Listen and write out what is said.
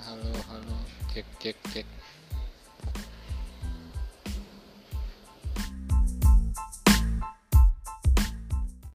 halo halo. Cek cek cek.